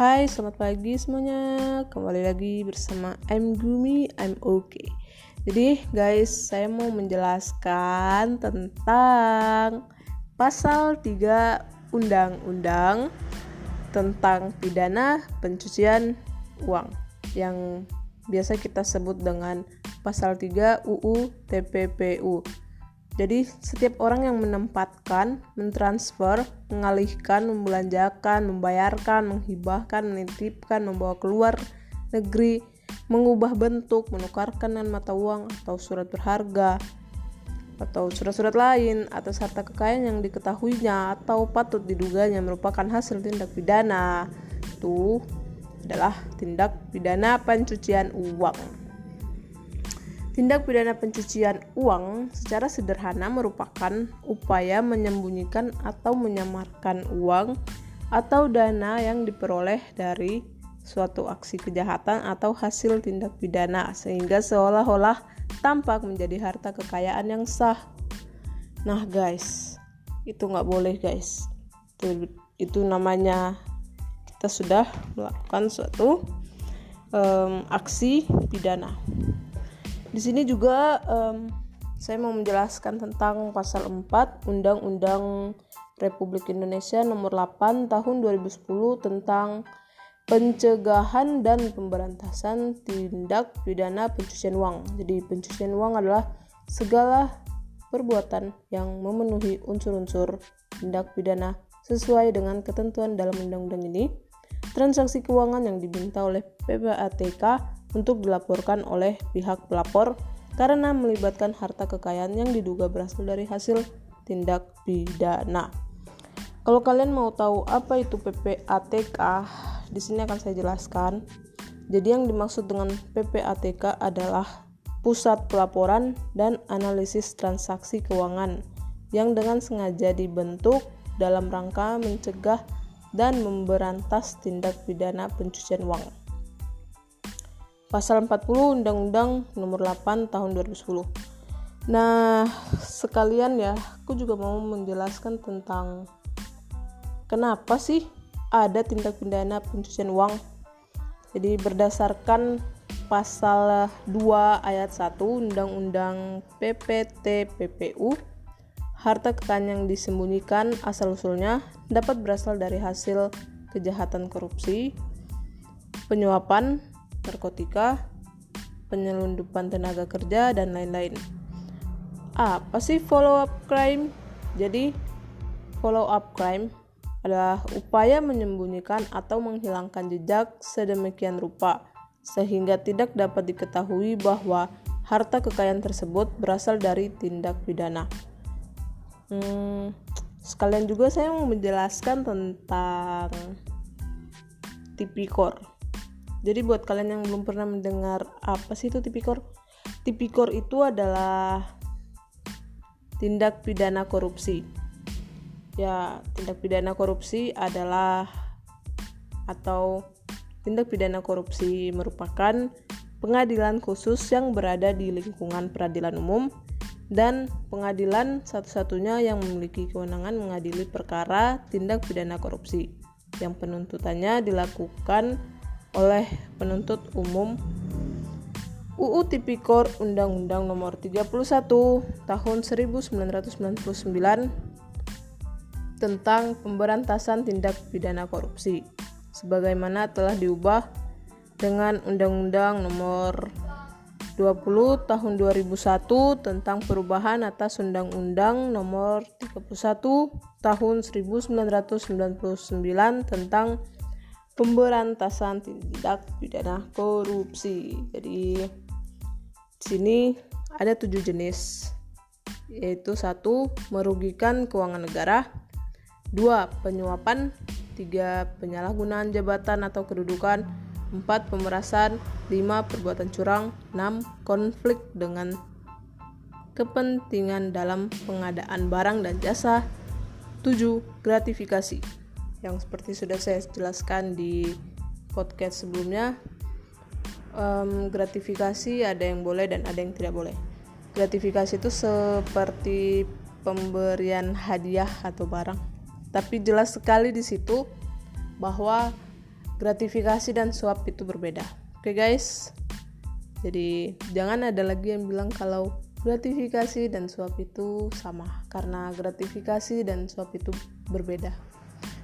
Hai, selamat pagi semuanya. Kembali lagi bersama I'm Gumi, I'm okay. Jadi, guys, saya mau menjelaskan tentang pasal 3 Undang-Undang tentang pidana pencucian uang yang biasa kita sebut dengan pasal 3 UU TPPU jadi setiap orang yang menempatkan, mentransfer, mengalihkan, membelanjakan, membayarkan, menghibahkan, menitipkan, membawa keluar negeri, mengubah bentuk, menukarkan dengan mata uang atau surat berharga atau surat-surat lain atas harta kekayaan yang diketahuinya atau patut diduganya merupakan hasil tindak pidana. Itu adalah tindak pidana pencucian uang. Tindak pidana pencucian uang secara sederhana merupakan upaya menyembunyikan atau menyamarkan uang atau dana yang diperoleh dari suatu aksi kejahatan atau hasil tindak pidana sehingga seolah-olah tampak menjadi harta kekayaan yang sah. Nah guys, itu nggak boleh guys. Itu, itu namanya kita sudah melakukan suatu um, aksi pidana. Di sini juga um, saya mau menjelaskan tentang pasal 4 Undang-Undang Republik Indonesia nomor 8 tahun 2010 tentang pencegahan dan pemberantasan tindak pidana pencucian uang. Jadi pencucian uang adalah segala perbuatan yang memenuhi unsur-unsur tindak pidana sesuai dengan ketentuan dalam undang-undang ini. Transaksi keuangan yang diminta oleh PPATK untuk dilaporkan oleh pihak pelapor karena melibatkan harta kekayaan yang diduga berasal dari hasil tindak pidana. Kalau kalian mau tahu apa itu PPATK, di sini akan saya jelaskan. Jadi yang dimaksud dengan PPATK adalah Pusat Pelaporan dan Analisis Transaksi Keuangan yang dengan sengaja dibentuk dalam rangka mencegah dan memberantas tindak pidana pencucian uang pasal 40 Undang-Undang Nomor 8 Tahun 2010. Nah, sekalian ya, aku juga mau menjelaskan tentang kenapa sih ada tindak pidana pencucian uang. Jadi berdasarkan pasal 2 ayat 1 Undang-Undang PPT PPU, harta kekayaan yang disembunyikan asal-usulnya dapat berasal dari hasil kejahatan korupsi, penyuapan, narkotika, penyelundupan tenaga kerja, dan lain-lain. Apa sih follow up crime? Jadi, follow up crime adalah upaya menyembunyikan atau menghilangkan jejak sedemikian rupa sehingga tidak dapat diketahui bahwa harta kekayaan tersebut berasal dari tindak pidana. Hmm, sekalian juga saya mau menjelaskan tentang tipikor. Jadi buat kalian yang belum pernah mendengar apa sih itu tipikor? Tipikor itu adalah tindak pidana korupsi. Ya, tindak pidana korupsi adalah atau tindak pidana korupsi merupakan pengadilan khusus yang berada di lingkungan peradilan umum dan pengadilan satu-satunya yang memiliki kewenangan mengadili perkara tindak pidana korupsi yang penuntutannya dilakukan oleh penuntut umum UU Tipikor Undang-Undang Nomor 31 Tahun 1999 tentang pemberantasan tindak pidana korupsi sebagaimana telah diubah dengan Undang-Undang Nomor 20 Tahun 2001 tentang perubahan atas Undang-Undang Nomor 31 Tahun 1999 tentang pemberantasan tindak pidana korupsi. Jadi di sini ada tujuh jenis yaitu satu merugikan keuangan negara, dua penyuapan, tiga penyalahgunaan jabatan atau kedudukan, empat pemerasan, lima perbuatan curang, enam konflik dengan kepentingan dalam pengadaan barang dan jasa, tujuh gratifikasi yang seperti sudah saya jelaskan di podcast sebelumnya um, gratifikasi ada yang boleh dan ada yang tidak boleh gratifikasi itu seperti pemberian hadiah atau barang tapi jelas sekali di situ bahwa gratifikasi dan suap itu berbeda. Oke guys. Jadi jangan ada lagi yang bilang kalau gratifikasi dan suap itu sama karena gratifikasi dan suap itu berbeda.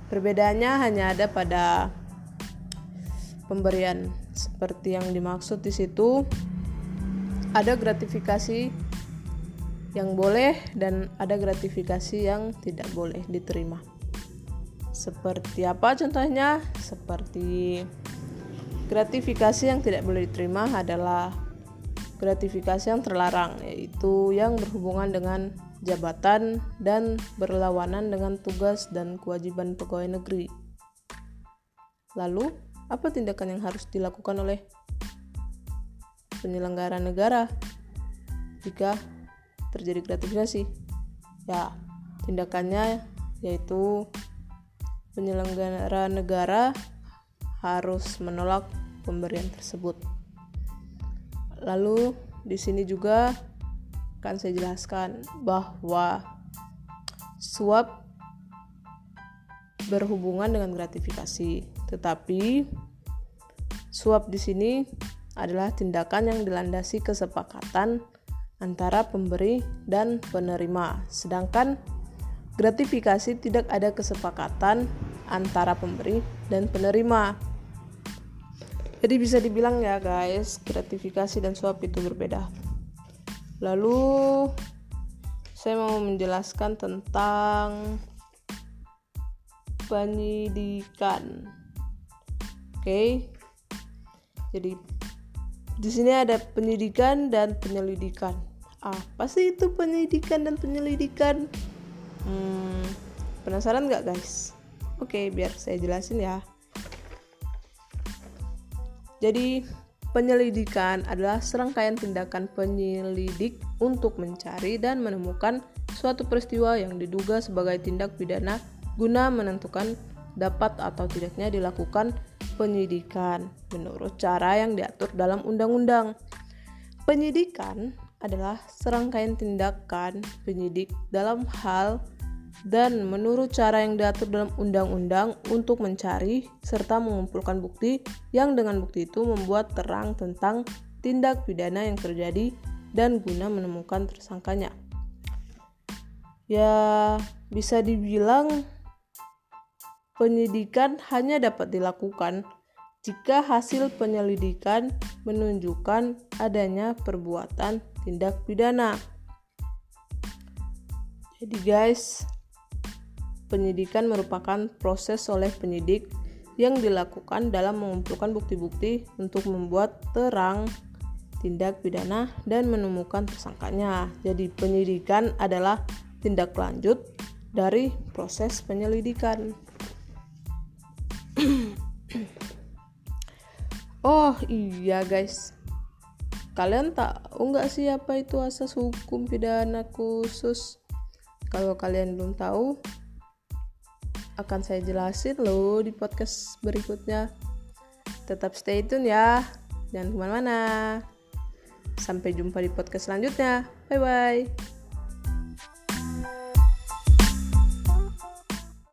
Perbedaannya hanya ada pada pemberian seperti yang dimaksud di situ ada gratifikasi yang boleh dan ada gratifikasi yang tidak boleh diterima. Seperti apa contohnya? Seperti gratifikasi yang tidak boleh diterima adalah gratifikasi yang terlarang, yaitu yang berhubungan dengan jabatan dan berlawanan dengan tugas dan kewajiban pegawai negeri. Lalu, apa tindakan yang harus dilakukan oleh penyelenggara negara jika terjadi gratifikasi? Ya, tindakannya yaitu penyelenggara negara harus menolak pemberian tersebut. Lalu di sini juga akan saya jelaskan bahwa suap berhubungan dengan gratifikasi, tetapi suap di sini adalah tindakan yang dilandasi kesepakatan antara pemberi dan penerima. Sedangkan gratifikasi tidak ada kesepakatan antara pemberi dan penerima. Jadi bisa dibilang ya guys, gratifikasi dan suap itu berbeda. Lalu saya mau menjelaskan tentang penyidikan. Oke. Okay. Jadi di sini ada penyidikan dan penyelidikan. Apa sih itu penyidikan dan penyelidikan? Hmm, penasaran nggak guys? Oke, biar saya jelasin ya. Jadi, penyelidikan adalah serangkaian tindakan penyelidik untuk mencari dan menemukan suatu peristiwa yang diduga sebagai tindak pidana guna menentukan dapat atau tidaknya dilakukan penyidikan menurut cara yang diatur dalam undang-undang. Penyidikan adalah serangkaian tindakan penyidik dalam hal dan menurut cara yang diatur dalam undang-undang untuk mencari serta mengumpulkan bukti yang dengan bukti itu membuat terang tentang tindak pidana yang terjadi dan guna menemukan tersangkanya. Ya, bisa dibilang penyidikan hanya dapat dilakukan jika hasil penyelidikan menunjukkan adanya perbuatan tindak pidana. Jadi guys, penyidikan merupakan proses oleh penyidik yang dilakukan dalam mengumpulkan bukti-bukti untuk membuat terang tindak pidana dan menemukan tersangkanya. Jadi penyidikan adalah tindak lanjut dari proses penyelidikan. oh iya guys, kalian tahu nggak sih apa itu asas hukum pidana khusus? Kalau kalian belum tahu, akan saya jelasin loh di podcast berikutnya. Tetap stay tune ya, jangan ke mana-mana. Sampai jumpa di podcast selanjutnya. Bye bye.